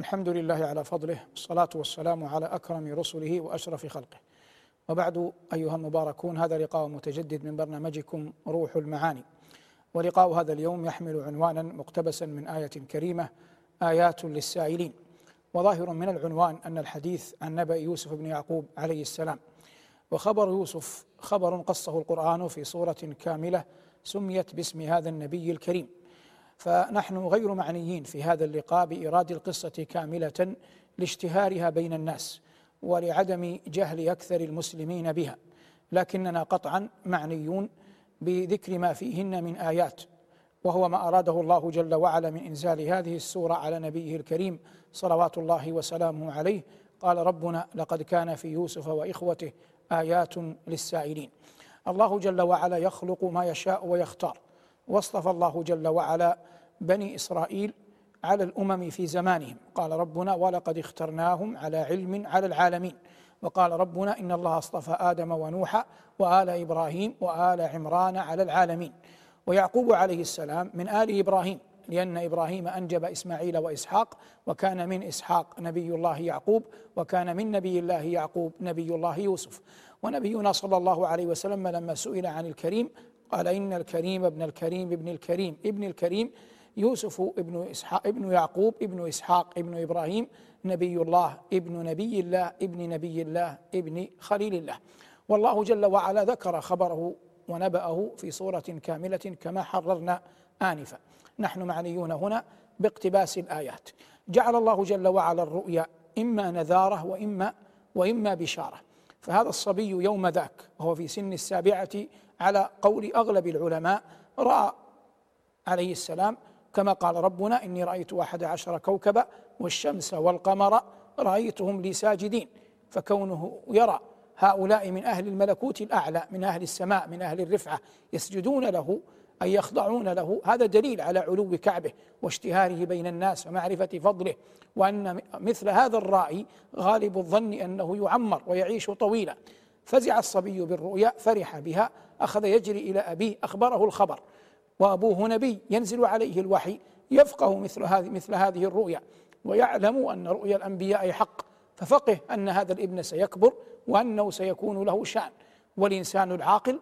الحمد لله على فضله والصلاة والسلام على أكرم رسله وأشرف خلقه. وبعد أيها المباركون هذا لقاء متجدد من برنامجكم روح المعاني. ولقاء هذا اليوم يحمل عنوانا مقتبسا من آية كريمة آيات للسائلين. وظاهر من العنوان أن الحديث عن نبأ يوسف بن يعقوب عليه السلام. وخبر يوسف خبر قصه القرآن في صورة كاملة سميت باسم هذا النبي الكريم. فنحن غير معنيين في هذا اللقاء بإيراد القصة كاملة لاشتهارها بين الناس ولعدم جهل أكثر المسلمين بها لكننا قطعا معنيون بذكر ما فيهن من آيات وهو ما أراده الله جل وعلا من إنزال هذه السورة على نبيه الكريم صلوات الله وسلامه عليه قال ربنا لقد كان في يوسف وإخوته آيات للسائلين. الله جل وعلا يخلق ما يشاء ويختار واصطفى الله جل وعلا بني إسرائيل على الأمم في زمانهم. قال ربنا ولقد اخترناهم على علم على العالمين وقال ربنا إن الله اصطفى آدم ونوحا وآل إبراهيم وآل عمران على العالمين ويعقوب عليه السلام من آل إبراهيم لأن إبراهيم أنجب إسماعيل وإسحاق وكان من إسحاق نبي الله يعقوب وكان من نبي الله يعقوب نبي الله يوسف. ونبينا صلى الله عليه وسلم لما سئل عن الكريم قال إن الكريم ابن الكريم ابن الكريم ابن الكريم يوسف ابن إسحاق ابن يعقوب ابن إسحاق ابن إبراهيم نبي الله ابن نبي الله ابن نبي الله ابن خليل الله. والله جل وعلا ذكر خبره ونبأه في صورة كاملة كما حررنا آنفا. نحن معنيون هنا باقتباس الآيات. جعل الله جل وعلا الرؤيا إما نذارة وإما وإما بشارة. فهذا الصبي يوم ذاك وهو في سن السابعة على قول أغلب العلماء رأى عليه السلام كما قال ربنا إني رأيت أحد عشر كوكبا والشمس والقمر رأيتهم لي ساجدين فكونه يرى هؤلاء من أهل الملكوت الأعلى من أهل السماء من أهل الرفعة يسجدون له أي يخضعون له هذا دليل على علو كعبه واشتهاره بين الناس ومعرفة فضله وأن مثل هذا الرائي غالب الظن أنه يعمر ويعيش طويلا. فزع الصبي بالرؤيا فرح بها أخذ يجري إلى أبيه أخبره الخبر. وأبوه نبي ينزل عليه الوحي يفقه مثل هذه مثل هذه الرؤيا ويعلم أن رؤيا الأنبياء حق ففقه أن هذا الابن سيكبر وأنه سيكون له شأن. والإنسان العاقل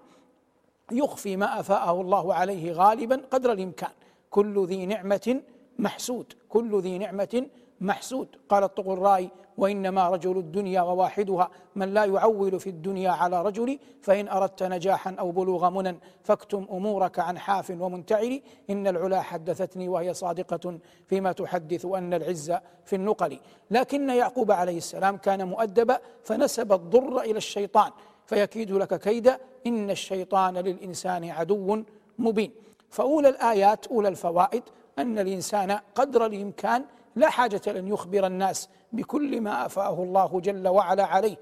يخفي ما أفاءه الله عليه غالبا قدر الإمكان. كل ذي نعمة محسود كل ذي نعمة محسود قال الطغراء وإنما رجل الدنيا وواحدها من لا يعول في الدنيا على رجل فإن أردت نجاحا أو بلوغ منى فاكتم أمورك عن حاف ومنتعل إن العلا حدثتني وهي صادقة فيما تحدث أن العز في النقل. لكن يعقوب عليه السلام كان مؤدبا فنسب الضر إلى الشيطان فيكيد لك كيدا إن الشيطان للإنسان عدو مبين. فأولى الآيات أولى الفوائد أن الإنسان قدر الإمكان لا حاجة لأن يخبر الناس بكل ما أفاه الله جل وعلا عليه.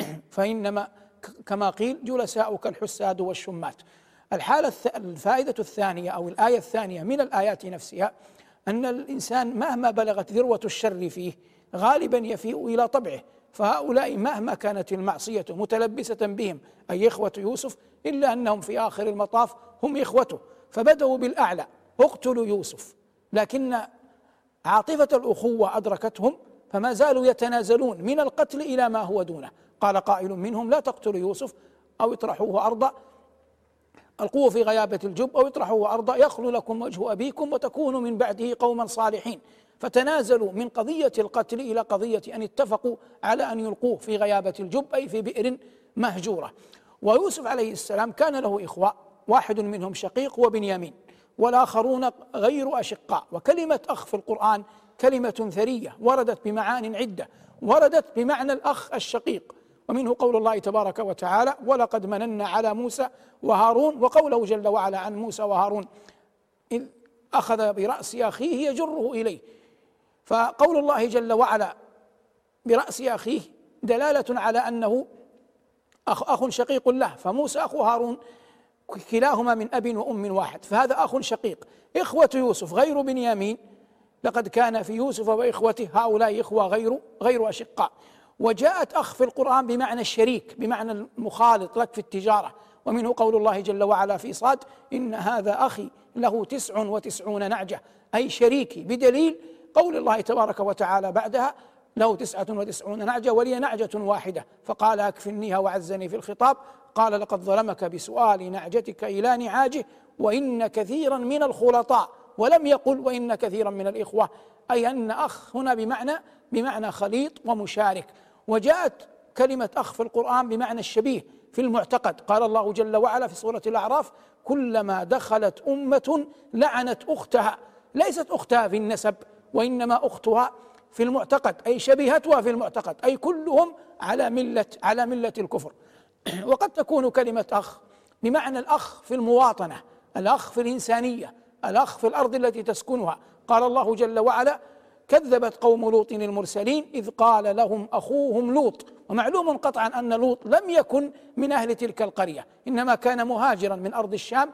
فإنما كما قيل جلساؤك الحساد والشمات. الحالة الفائدة الثانية أو الآية الثانية من الآيات نفسها أن الإنسان مهما بلغت ذروة الشر فيه غالبا يفيء إلى طبعه. فهؤلاء مهما كانت المعصية متلبسة بهم أي إخوة يوسف إلا أنهم في آخر المطاف هم إخوته فبدأوا بالأعلى. اقتلوا يوسف. لكن عاطفة الأخوة أدركتهم فما زالوا يتنازلون من القتل إلى ما هو دونه. قال قائل منهم لا تقتلوا يوسف أو اطرحوه أرضا القوة في غيابة الجب أو اطرحوه أرضا يخلو لكم وجه أبيكم وتكونوا من بعده قوما صالحين. فتنازلوا من قضية القتل إلى قضية أن اتفقوا على أن يلقوه في غيابة الجب أي في بئر مهجورة. ويوسف عليه السلام كان له إخوة واحد منهم شقيق وبنيامين. والآخرون غير أشقاء. وكلمة أخ في القرآن كلمة ثرية وردت بمعان عدة وردت بمعنى الأخ الشقيق. ومنه قول الله تبارك وتعالى ولقد مننا على موسى وهارون وقوله جل وعلا عن موسى وهارون إذ أخذ برأس أخيه يجره إليه. فقول الله جل وعلا برأس أخيه دلالة على أنه أخ, أخ شقيق له. فموسى أخو هارون كلاهما من أب وأم واحد. فهذا أخ شقيق. إخوة يوسف غير بنيامين. لقد كان في يوسف وإخوته هؤلاء إخوة غير غير أشقاء. وجاءت أخ في القرآن بمعنى الشريك بمعنى المخالط لك في التجارة. ومنه قول الله جل وعلا في صاد إن هذا أخي له تسع وتسعون نعجة. أي شريكي بدليل قول الله تبارك وتعالى بعدها له تسعة وتسعون نعجة ولي نعجة واحدة. فقال أكفنيها وعزني في الخطاب. قال لقد ظلمك بسؤال نعجتك إلى نعاجه وإن كثيرا من الخلطاء ولم يقل وإن كثيرا من الإخوة. أي أن أخ هنا بمعنى بمعنى خليط ومشارك. وجاءت كلمة أخ في القرآن بمعنى الشبيه في المعتقد. قال الله جل وعلا في سورة الأعراف كلما دخلت أمة لعنت أختها. ليست أختها في النسب وإنما أختها في المعتقد أي شبيهتها في المعتقد أي كلهم على ملة على ملة الكفر. وقد تكون كلمة أخ بمعنى الأخ في المواطنة الأخ في الإنسانية الأخ في الأرض التي تسكنها. قال الله جل وعلا كذبت قوم لوط المرسلين إذ قال لهم أخوهم لوط. ومعلوم قطعا أن لوط لم يكن من أهل تلك القرية إنما كان مهاجرا من أرض الشام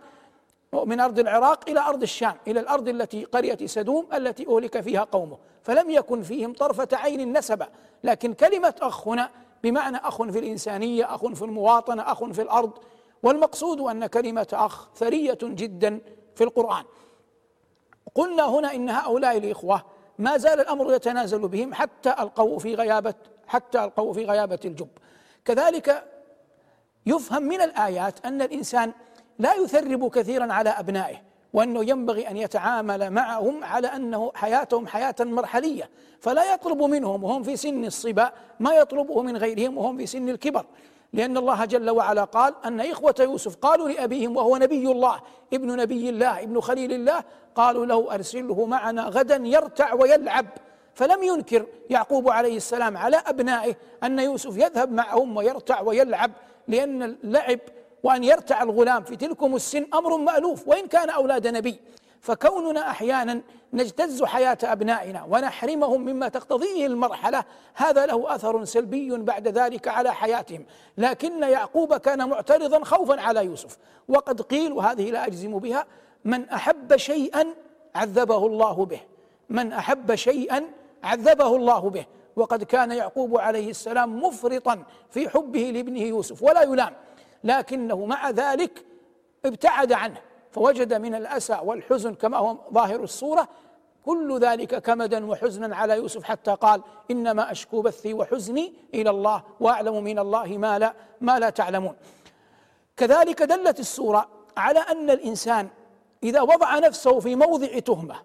من أرض العراق إلى أرض الشام إلى الأرض التي قرية سدوم التي أهلك فيها قومه. فلم يكن فيهم طرفة عين نسبة لكن كلمة أخ هنا بمعنى أخ في الإنسانية أخ في المواطنة أخ في الأرض. والمقصود أن كلمة أخ ثرية جدا في القرآن. قلنا هنا إن هؤلاء الإخوة ما زال الأمر يتنازل بهم حتى ألقوا في غيابة حتى ألقوا في غيابة الجب. كذلك يفهم من الآيات أن الإنسان لا يثرب كثيرا على أبنائه وأنه ينبغي أن يتعامل معهم على أنه حياتهم حياة مرحلية فلا يطلب منهم وهم في سن الصبا ما يطلبه من غيرهم وهم في سن الكبر. لأن الله جل وعلا قال أن إخوة يوسف قالوا لأبيهم وهو نبي الله ابن نبي الله ابن خليل الله قالوا له أرسله معنا غدا يرتع ويلعب. فلم ينكر يعقوب عليه السلام على أبنائه أن يوسف يذهب معهم ويرتع ويلعب لأن اللعب وأن يرتع الغلام في تلكم السن أمر مألوف وإن كان أولاد نبي. فكوننا أحيانا نجتز حياة أبنائنا ونحرمهم مما تقتضيه المرحلة هذا له أثر سلبي بعد ذلك على حياتهم. لكن يعقوب كان معترضا خوفا على يوسف. وقد قيل وهذه لا أجزم بها من أحب شيئا عذبه الله به. من أحب شيئا عذبه الله به. وقد كان يعقوب عليه السلام مفرطا في حبه لابنه يوسف ولا يلام. لكنه مع ذلك ابتعد عنه فوجد من الأسى والحزن كما هو ظاهر الصورة كل ذلك كمدا وحزنا على يوسف حتى قال إنما أشكو بثي وحزني إلى الله وأعلم من الله ما لا ما لا تعلمون. كذلك دلت السورة على أن الإنسان إذا وضع نفسه في موضع تهمة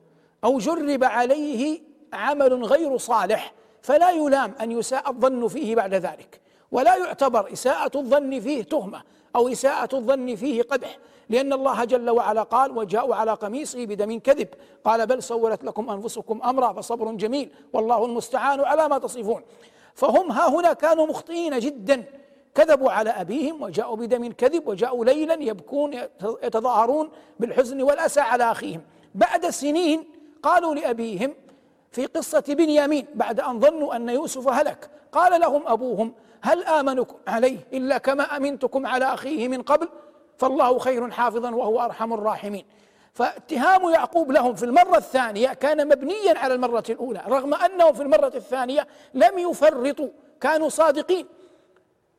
أو جرب عليه عمل غير صالح فلا يلام أن يساء الظن فيه بعد ذلك. ولا يعتبر إساءة الظن فيه تهمة أو إساءة الظن فيه قدح لأن الله جل وعلا قال وجاءوا على قميصه بدم كذب. قال بل سولت لكم أنفسكم أمرا فصبر جميل والله المستعان على ما تصفون. فهم ها هنا كانوا مخطئين جدا. كذبوا على أبيهم وجاءوا بدم كذب وجاءوا ليلا يبكون يتظاهرون بالحزن والأسى على أخيهم. بعد سنين قالوا لأبيهم في قصة بنيامين بعد أن ظنوا أن يوسف هلك قال لهم أبوهم هل آمنكم عليه إلا كما أمنتكم على أخيه من قبل؟ فالله خير حافظا وهو أرحم الراحمين. فاتهام يعقوب لهم في المرة الثانية كان مبنيا على المرة الأولى رغم أنهم في المرة الثانية لم يفرطوا كانوا صادقين.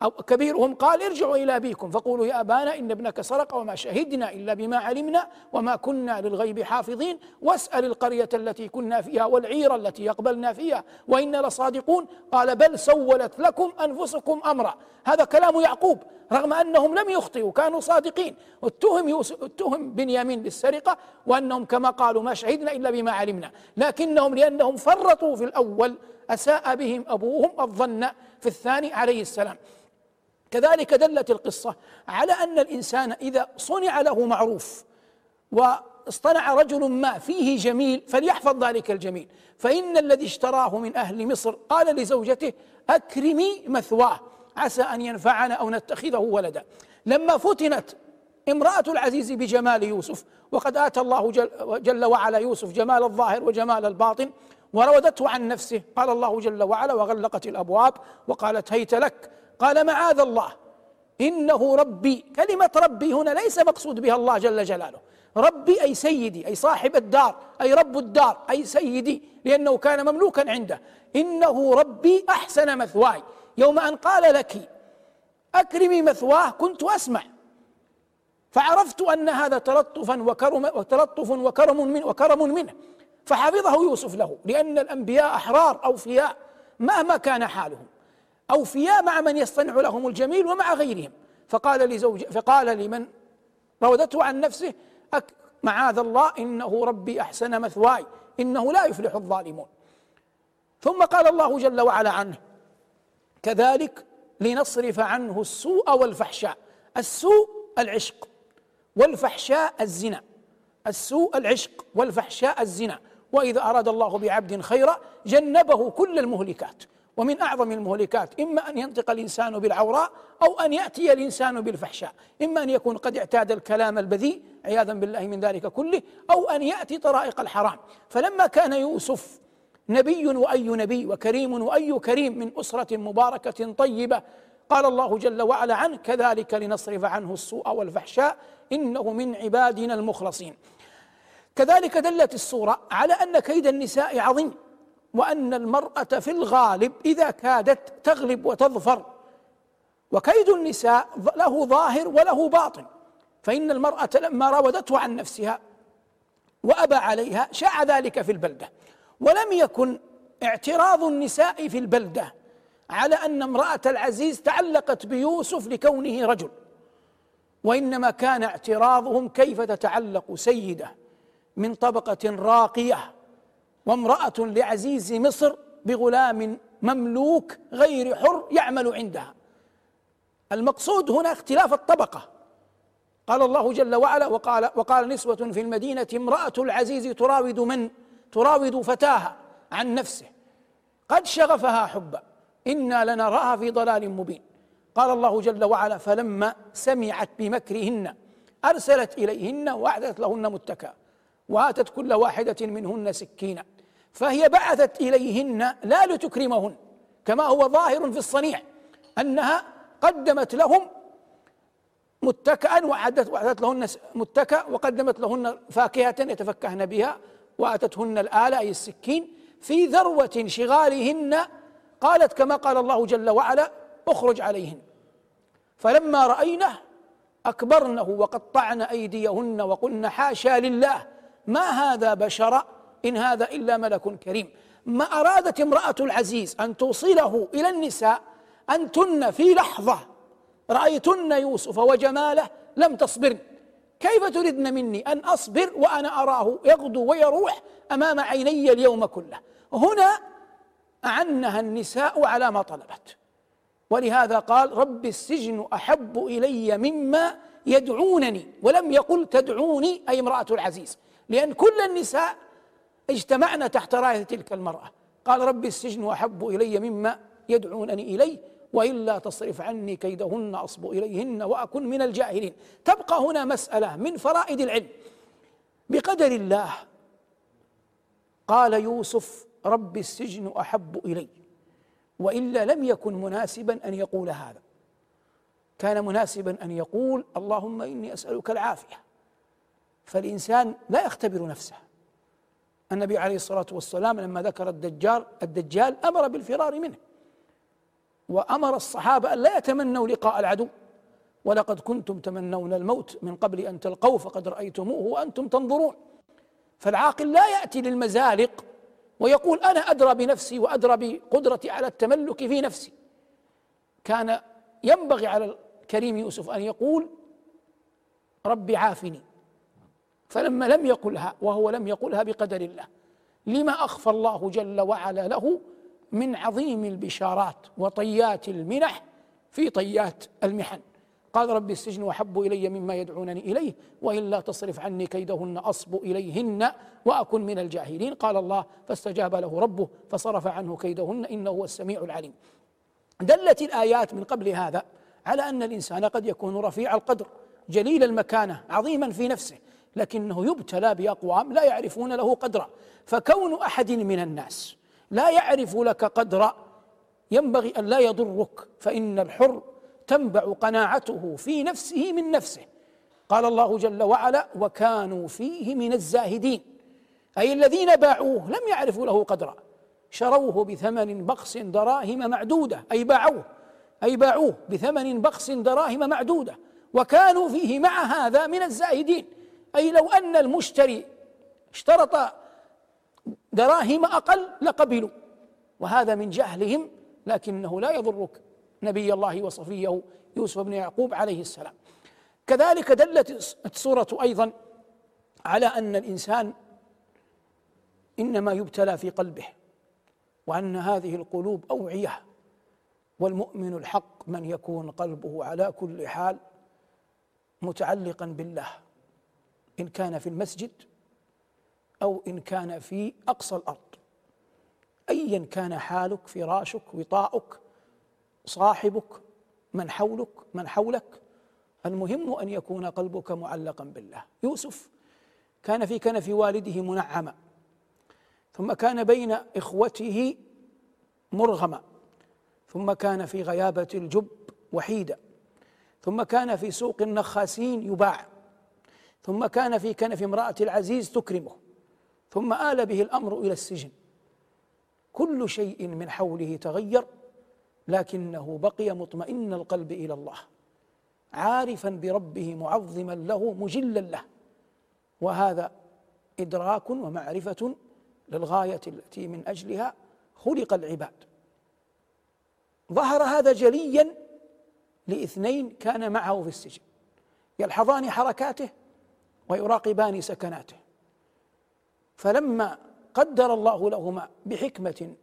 أو كبيرهم قال ارجعوا إلى أبيكم فقولوا يا أبانا إن ابنك سرق وما شهدنا إلا بما علمنا وما كنا للغيب حافظين واسأل القرية التي كنا فيها والعير التي يقبلنا فيها وإنا لصادقون. قال بل سولت لكم أنفسكم أمرا. هذا كلام يعقوب رغم أنهم لم يخطئوا كانوا صادقين. اتهم اتهم بنيامين بالسرقة وأنهم كما قالوا ما شهدنا إلا بما علمنا. لكنهم لأنهم فرطوا في الأول أساء بهم أبوهم الظن في الثاني عليه السلام. كذلك دلت القصة على أن الإنسان إذا صنع له معروف واصطنع رجل ما فيه جميل فليحفظ ذلك الجميل. فإن الذي اشتراه من أهل مصر قال لزوجته أكرمي مثواه عسى أن ينفعنا أو نتخذه ولدا. لما فتنت امرأة العزيز بجمال يوسف وقد آتى الله جل, جل وعلا يوسف جمال الظاهر وجمال الباطن وراودته عن نفسه. قال الله جل وعلا وغلقت الأبواب وقالت هيت لك قال معاذ الله. إنه ربي. كلمة ربي هنا ليس مقصود بها الله جل جلاله. ربي أي سيدي أي صاحب الدار أي رب الدار أي سيدي لأنه كان مملوكا عنده. إنه ربي أحسن مثواي. يوم أن قال لك أكرمي مثواه كنت أسمع. فعرفت أن هذا تلطفا وكرم وتلطف وكرم منه وكرم منه. فحفظه يوسف له لأن الأنبياء أحرار أوفياء مهما كان حالهم. أوفياء مع من يصطنع لهم الجميل ومع غيرهم. فقال لزوج فقال لمن؟ راودته عن نفسه معاذ الله إنه ربي أحسن مثواي إنه لا يفلح الظالمون. ثم قال الله جل وعلا عنه كذلك لنصرف عنه السوء والفحشاء. السوء العشق والفحشاء الزنا. السوء العشق والفحشاء الزنا. وإذا أراد الله بعبد خيرا جنبه كل المهلكات. ومن أعظم المهلكات إما أن ينطق الإنسان بالعوراء أو أن يأتي الإنسان بالفحشاء. إما أن يكون قد اعتاد الكلام البذيء عياذا بالله من ذلك كله أو أن يأتي طرائق الحرام. فلما كان يوسف نبي وأي نبي وكريم وأي كريم من أسرة مباركة طيبة قال الله جل وعلا عنه كذلك لنصرف عنه السوء والفحشاء إنه من عبادنا المخلصين. كذلك دلت السورة على أن كيد النساء عظيم. وأن المرأة في الغالب إذا كادت تغلب وتظفر. وكيد النساء له ظاهر وله باطن. فإن المرأة لما راودته عن نفسها وأبى عليها شاع ذلك في البلدة. ولم يكن اعتراض النساء في البلدة على أن امرأة العزيز تعلقت بيوسف لكونه رجل. وإنما كان اعتراضهم كيف تتعلق سيدة من طبقة راقية. وامرأة لعزيز مصر بغلام مملوك غير حر يعمل عندها. المقصود هنا اختلاف الطبقة. قال الله جل وعلا وقال وقال نسوة في المدينة امرأة العزيز تراود من؟ تراود فتاها عن نفسه. قد شغفها حبا إنا لنراها في ضلال مبين. قال الله جل وعلا فلما سمعت بمكرهن أرسلت إليهن وأعدت لهن متكأ. وآتت كل واحدة منهن سكينا فهي بعثت إليهن لا لتكرمهن كما هو ظاهر في الصنيع أنها قدمت لهم متكئا وأعدت وأعدت لهن متكأ وقدمت لهن فاكهة يتفكهن بها وأتتهن الاله أي السكين في ذروة انشغالهن قالت كما قال الله جل وعلا اخرج عليهن. فلما رأينه أكبرنه وقطعن أيديهن وقلن حاشا لله ما هذا بشرا إن هذا إلا ملك كريم. ما أرادت امرأة العزيز أن توصله إلى النساء انتن في لحظة. رأيتن يوسف وجماله لم تصبرن. كيف تريدن مني أن أصبر وأنا أراه يغدو ويروح أمام عيني اليوم كله؟ هنا أعنها النساء على ما طلبت. ولهذا قال رب السجن أحب إلي مما يدعونني ولم يقل تدعوني أي امرأة العزيز. لأن كل النساء اجتمعن تحت راية تلك المرأة. قال رب السجن احب إلي مما يدعونني إليه وإلا تصرف عني كيدهن أصب إليهن وأكن من الجاهلين. تبقى هنا مسألة من فرائد العلم. بقدر الله قال يوسف رب السجن أحب إلي وإلا لم يكن مناسبا أن يقول هذا. كان مناسبا أن يقول اللهم إني أسألك العافية. فالإنسان لا يختبر نفسه. النبي عليه الصلاة والسلام لما ذكر الدجال الدجال أمر بالفرار منه وأمر الصحابة أن لا يتمنوا لقاء العدو. ولقد كنتم تمنون الموت من قبل أن تلقوه فقد رأيتموه وأنتم تنظرون. فالعاقل لا يأتي للمزالق ويقول أنا أدرى بنفسي وأدرى بقدرتي على التملك في نفسي. كان ينبغي على الكريم يوسف أن يقول ربي عافني. فلما لم يقلها وهو لم يقلها بقدر الله. لما أخفى الله جل وعلا له من عظيم البشارات وطيات المنح في طيات المحن. قال رب السجن وحب إلي مما يدعونني إليه والا تصرف عني كيدهن أصب إليهن وأكن من الجاهلين. قال الله فاستجاب له ربه فصرف عنه كيدهن إنه هو السميع العليم. دلت الآيات من قبل هذا على أن الإنسان قد يكون رفيع القدر جليل المكانة عظيما في نفسه. لكنه يبتلى بأقوام لا يعرفون له قدرا. فكون أحد من الناس لا يعرف لك قدر ينبغي أن لا يضرك فإن الحر تنبع قناعته في نفسه من نفسه. قال الله جل وعلا وكانوا فيه من الزاهدين. أي الذين باعوه لم يعرفوا له قدرا. شروه بثمن بخس دراهم معدودة. أي باعوه. أي باعوه بثمن بخس دراهم معدودة. وكانوا فيه مع هذا من الزاهدين. أي لو أن المشتري اشترط دراهم أقل لقبلوا. وهذا من جهلهم لكنه لا يضرك نبي الله وصفيه يوسف بن يعقوب عليه السلام. كذلك دلت السورة أيضا على أن الإنسان إنما يبتلى في قلبه وأن هذه القلوب أوعية والمؤمن الحق من يكون قلبه على كل حال متعلقا بالله. إن كان في المسجد أو إن كان في أقصى الأرض. أيا كان حالك فراشك وطاؤك صاحبك من حولك من حولك. المهم أن يكون قلبك معلقا بالله. يوسف كان في كنف والده منعما ثم كان بين إخوته مرغما ثم كان في غيابة الجب وحيدا ثم كان في سوق النخاسين يباع. ثم كان في كنف امرأة العزيز تكرمه ثم آل به الأمر إلى السجن. كل شيء من حوله تغير لكنه بقي مطمئن القلب إلى الله عارفا بربه معظما له مجلا له. وهذا إدراك ومعرفة للغاية التي من أجلها خلق العباد. ظهر هذا جليا لإثنين كان معه في السجن يلحظان حركاته ويراقبان سكناته. فلما قدر الله لهما بحكمة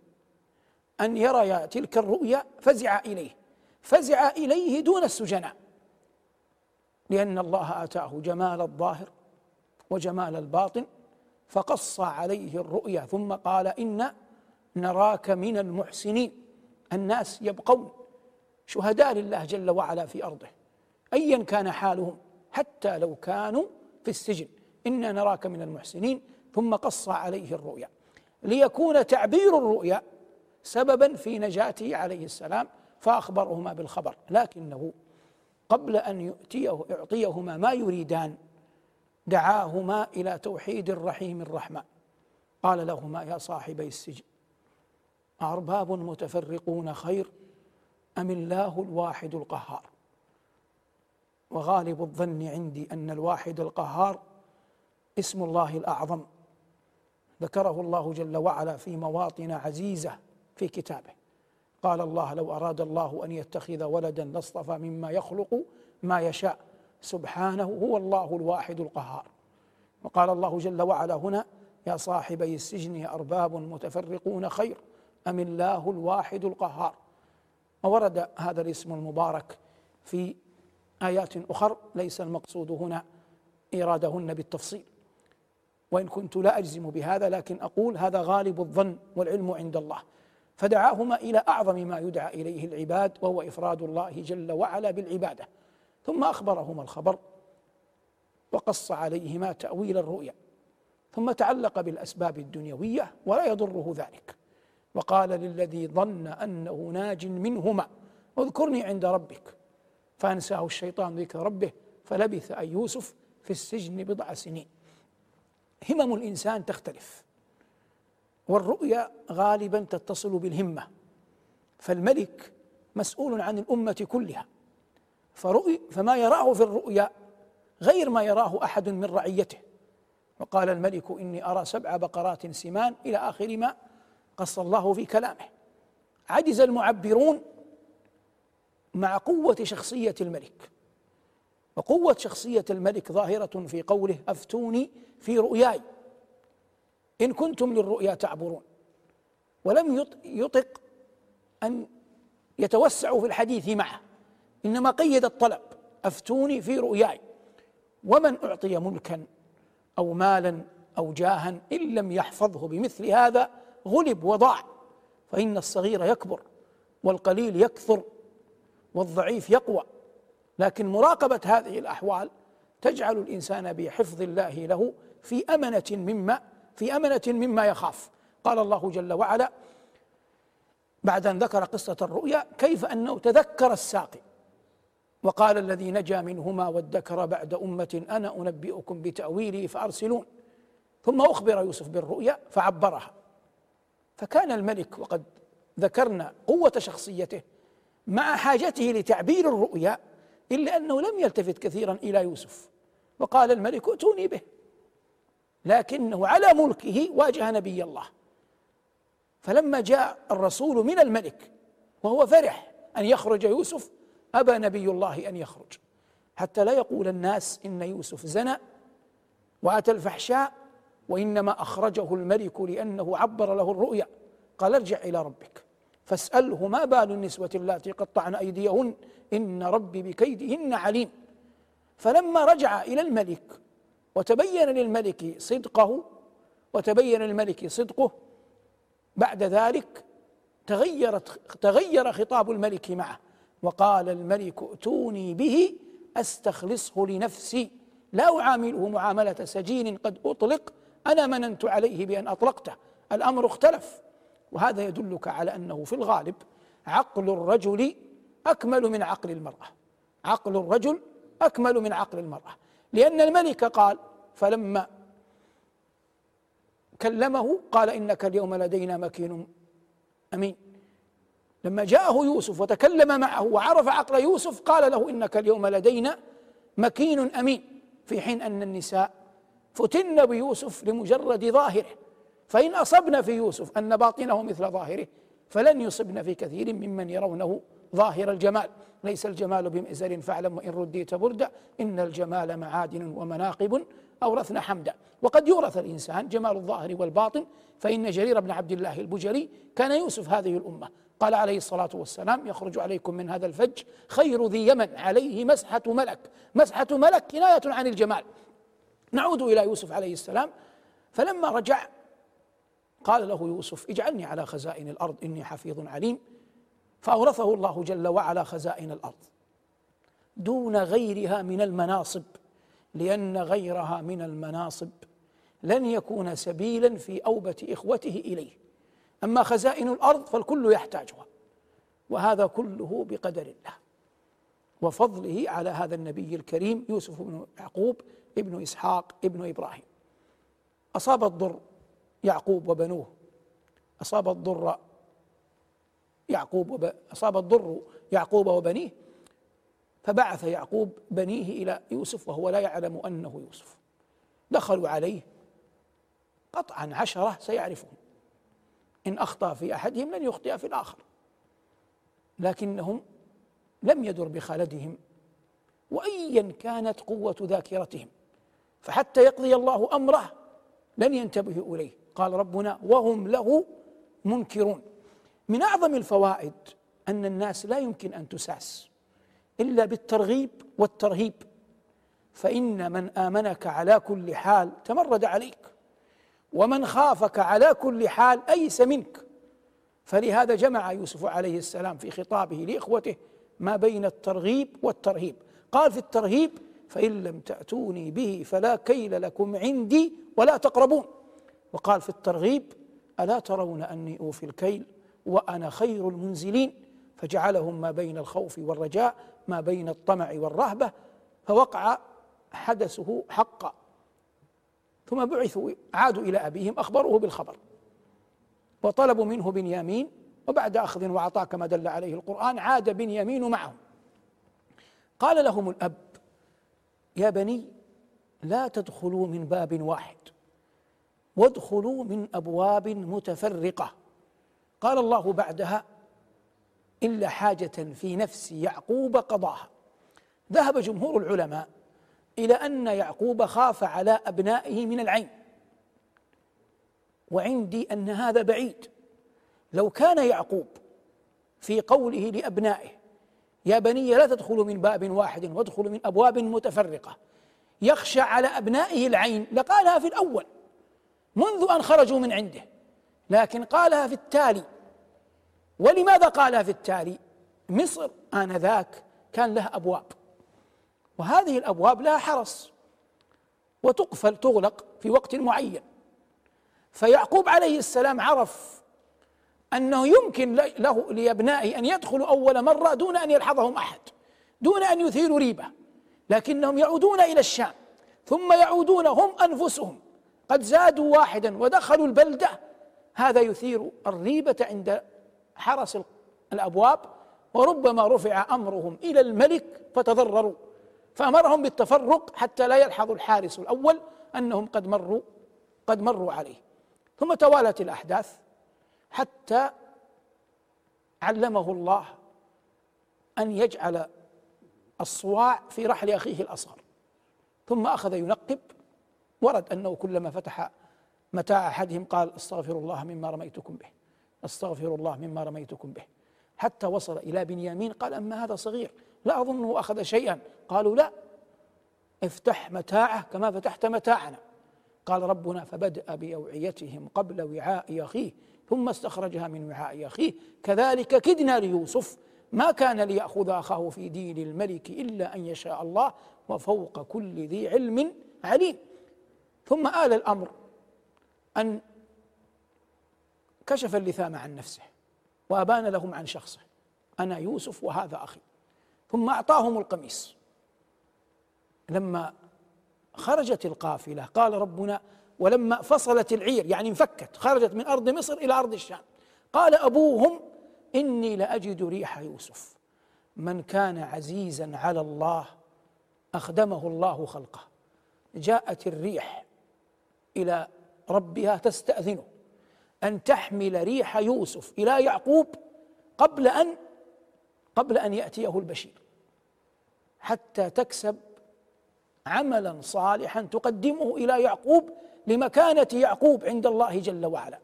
أن يريا تلك الرؤيا فزع إليه. فزع إليه دون السجناء. لأن الله آتاه جمال الظاهر وجمال الباطن فقص عليه الرؤيا ثم قال إن نراك من المحسنين. الناس يبقون شهداء لله جل وعلا في أرضه أيا كان حالهم حتى لو كانوا في السجن. إنا نراك من المحسنين. ثم قص عليه الرؤيا. ليكون تعبير الرؤيا سببا في نجاته عليه السلام فأخبرهما بالخبر. لكنه قبل أن يؤتيه يعطيهما ما يريدان دعاهما إلى توحيد الرحيم الرحمن قال لهما يا صاحبي السجن أرباب متفرقون خير أم الله الواحد القهار؟ وغالب الظن عندي أن الواحد القهار اسم الله الأعظم. ذكره الله جل وعلا في مواطن عزيزة في كتابه. قال الله لو أراد الله أن يتخذ ولدا لاصطفى مما يخلق ما يشاء. سبحانه هو الله الواحد القهار. وقال الله جل وعلا هنا يا صاحبي السجن أرباب متفرقون خير. أم الله الواحد القهار? وورد هذا الاسم المبارك في آيات أخر ليس المقصود هنا إيرادهن بالتفصيل. وإن كنت لا أجزم بهذا لكن أقول هذا غالب الظن والعلم عند الله. فدعاهما إلى أعظم ما يدعى إليه العباد وهو إفراد الله جل وعلا بالعبادة. ثم أخبرهما الخبر وقص عليهما تأويل الرؤيا. ثم تعلق بالأسباب الدنيوية ولا يضره ذلك. وقال للذي ظن أنه ناج منهما اذكرني عند ربك. فأنساه الشيطان ذكر ربه فلبث أي يوسف في السجن بضع سنين. همم الإنسان تختلف. والرؤيا غالبا تتصل بالهمة. فالملك مسؤول عن الأمة كلها. فرؤي فما يراه في الرؤيا غير ما يراه أحد من رعيته. وقال الملك إني أرى سبع بقرات سمان إلى آخر ما قص الله في كلامه. عجز المعبرون مع قوة شخصية الملك. وقوة شخصية الملك ظاهرة في قوله أفتوني في رؤياي. إن كنتم للرؤيا تعبرون. ولم يطق أن يتوسعوا في الحديث معه. إنما قيد الطلب أفتوني في رؤياي. ومن أعطي ملكا أو مالا أو جاها إن لم يحفظه بمثل هذا غلب وضاع. فإن الصغير يكبر والقليل يكثر. والضعيف يقوى. لكن مراقبة هذه الأحوال تجعل الإنسان بحفظ الله له في أمنة مما في أمنة مما يخاف. قال الله جل وعلا بعد أن ذكر قصة الرؤيا كيف أنه تذكر الساقي؟ وقال الذي نجا منهما وادكر بعد أمة أنا أنبئكم بتأويله فأرسلون. ثم أخبر يوسف بالرؤيا فعبرها. فكان الملك وقد ذكرنا قوة شخصيته مع حاجته لتعبير الرؤيا إلا أنه لم يلتفت كثيرا إلى يوسف وقال الملك ائتوني به لكنه على ملكه واجه نبي الله. فلما جاء الرسول من الملك وهو فرح أن يخرج يوسف أبى نبي الله أن يخرج. حتى لا يقول الناس إن يوسف زنى وأتى الفحشاء وإنما أخرجه الملك لأنه عبر له الرؤيا. قال ارجع إلى ربك. فاسأله ما بال النسوة اللاتي قطعن أيديهن؟ إن ربي بكيدهن عليم. فلما رجع إلى الملك وتبين للملك صدقه وتبين للملك صدقه بعد ذلك تغيرت تغير خطاب الملك معه وقال الملك ائتوني به أستخلصه لنفسي. لا أعامله معاملة سجين قد أطلق أنا مننت عليه بأن أطلقته. الأمر اختلف. وهذا يدلك على أنه في الغالب عقل الرجل أكمل من عقل المرأة. عقل الرجل أكمل من عقل المرأة. لأن الملك قال فلما كلمه قال إنك اليوم لدينا مكين أمين. لما جاءه يوسف وتكلم معه وعرف عقل يوسف قال له إنك اليوم لدينا مكين أمين. في حين أن النساء فتن بيوسف لمجرد ظاهره. فإن اصبن في يوسف أن باطنه مثل ظاهره فلن يصبن في كثير ممن يرونه ظاهر الجمال. ليس الجمال بمئزر فاعلم وإن رديت بردا إن الجمال معادن ومناقب اورثنا حمدا. وقد يورث الإنسان جمال الظاهر والباطن فإن جرير بن عبد الله البجري كان يوسف هذه الأمة. قال عليه الصلاة والسلام يخرج عليكم من هذا الفج خير ذي يمن عليه مسحة ملك. مسحة ملك كناية عن الجمال. نعود إلى يوسف عليه السلام. فلما رجع قال له يوسف اجعلني على خزائن الأرض إني حفيظ عليم. فأورثه الله جل وعلا خزائن الأرض. دون غيرها من المناصب لأن غيرها من المناصب لن يكون سبيلا في أوبة إخوته إليه. أما خزائن الأرض فالكل يحتاجها وهذا كله بقدر الله. وفضله على هذا النبي الكريم يوسف بن يعقوب ابن إسحاق ابن إبراهيم. أصاب الضر يعقوب وبنوه. أصاب الضر يعقوب وب... أصاب الضر يعقوب وبنيه. فبعث يعقوب بنيه إلى يوسف وهو لا يعلم أنه يوسف. دخلوا عليه. قطعا عشرة سيعرفون إن أخطأ في أحدهم لن يخطئ في الآخر. لكنهم لم يدر بخالدهم. وأيا كانت قوة ذاكرتهم. فحتى يقضي الله أمره لن ينتبهوا إليه. قال ربنا وهم له منكرون. من أعظم الفوائد أن الناس لا يمكن أن تساس إلا بالترغيب والترهيب. فإن من آمنك على كل حال تمرد عليك ومن خافك على كل حال أيس منك. فلهذا جمع يوسف عليه السلام في خطابه لإخوته ما بين الترغيب والترهيب. قال في الترهيب فإن لم تأتوني به فلا كيل لكم عندي ولا تقربون. وقال في الترغيب ألا ترون أني أوفي الكيل وأنا خير المنزلين؟ فجعلهم ما بين الخوف والرجاء ما بين الطمع والرهبة فوقع حدثه حقا. ثم بعثوا عادوا إلى أبيهم أخبروه بالخبر. وطلبوا منه بنيامين وبعد أخذ وعطاء كما دل عليه القرآن عاد بنيامين معهم. قال لهم الأب يا بني لا تدخلوا من باب واحد. وادخلوا من أبواب متفرقة. قال الله بعدها إلا حاجة في نفس يعقوب قضاها. ذهب جمهور العلماء إلى أن يعقوب خاف على أبنائه من العين. وعندي أن هذا بعيد. لو كان يعقوب في قوله لأبنائه يا بني لا تدخلوا من باب واحد وادخلوا من أبواب متفرقة يخشى على أبنائه العين لقالها في الأول. منذ أن خرجوا من عنده. لكن قالها في التالي. ولماذا قالها في التالي؟ مصر آنذاك كان لها أبواب. وهذه الأبواب لها حرس. وتقفل تغلق في وقت معين. فيعقوب عليه السلام عرف أنه يمكن له لأبنائه أن يدخلوا أول مرة دون أن يلحظهم أحد دون أن يثيروا ريبة. لكنهم يعودون إلى الشام. ثم يعودون هم أنفسهم. قد زادوا واحدا ودخلوا البلدة. هذا يثير الريبة عند حرس الأبواب وربما رفع أمرهم إلى الملك فتضرروا. فأمرهم بالتفرق حتى لا يلحظ الحارس الأول أنهم قد مروا قد مروا عليه. ثم توالت الأحداث حتى علمه الله أن يجعل الصواع في رحل أخيه الأصغر. ثم أخذ ينقب ورد أنه كلما فتح متاع أحدهم قال استغفر الله مما رميتكم به استغفر الله مما رميتكم به. حتى وصل إلى بنيامين قال أما هذا صغير لا أظنه أخذ شيئا. قالوا لا افتح متاعه كما فتحت متاعنا. قال ربنا فبدأ بأوعيتهم قبل وعاء أخيه ثم استخرجها من وعاء أخيه كذلك كدنا ليوسف ما كان ليأخذ أخاه في دين الملك إلا أن يشاء الله وفوق كل ذي علم عليم. ثم آل الأمر أن كشف اللثام عن نفسه وأبان لهم عن شخصه. أنا يوسف وهذا أخي. ثم أعطاهم القميص. لما خرجت القافلة قال ربنا ولما فصلت العير يعني انفكت خرجت من أرض مصر إلى أرض الشام. قال أبوهم إني لأجد ريح يوسف. من كان عزيزا على الله أخدمه الله خلقه. جاءت الريح إلى ربها تستأذنه. أن تحمل ريح يوسف إلى يعقوب قبل أن قبل أن يأتيه البشير. حتى تكسب عملا صالحا تقدمه إلى يعقوب لمكانة يعقوب عند الله جل وعلا.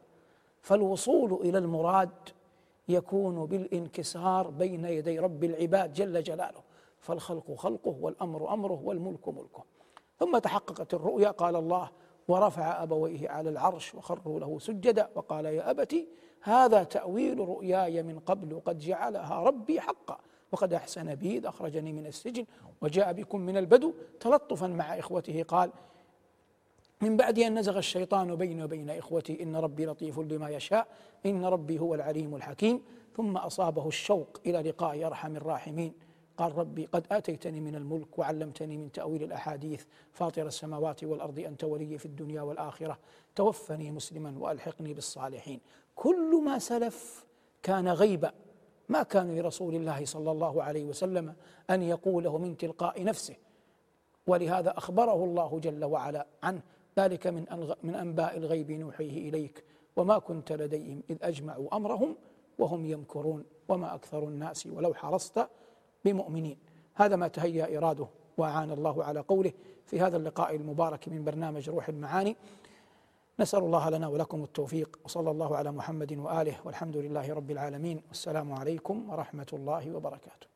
فالوصول إلى المراد يكون بالانكسار بين يدي رب العباد جل جلاله. فالخلق خلقه والأمر أمره والملك ملكه. ثم تحققت الرؤيا قال الله ورفع أبويه على العرش وخروا له سجدا وقال يا ابت هذا تأويل رؤياي من قبل قد جعلها ربي حقا وقد أحسن بي اذ أخرجني من السجن وجاء بكم من البدو تلطفا مع إخوته قال من بعد أن نزغ الشيطان بيني وبين إخوتي إن ربي لطيف لما يشاء إن ربي هو العليم الحكيم ثم أصابه الشوق إلى لقاء أرحم الراحمين قال ربي قد آتيتني من الملك وعلمتني من تأويل الأحاديث. فاطر السماوات والأرض أنت ولي في الدنيا والآخرة. توفني مسلما وألحقني بالصالحين. كل ما سلف كان غيبا. ما كان لرسول الله صلى الله عليه وسلم أن يقوله من تلقاء نفسه. ولهذا أخبره الله جل وعلا عنه. ذلك من من أنباء الغيب نوحيه إليك. وما كنت لديهم إذ أجمعوا أمرهم وهم يمكرون. وما أكثر الناس ولو حرصت بمؤمنين. هذا ما تهيأ إراده وأعان الله على قوله في هذا اللقاء المبارك من برنامج روح المعاني. نسأل الله لنا ولكم التوفيق وصلى الله على محمد وآله والحمد لله رب العالمين. والسلام عليكم ورحمة الله وبركاته.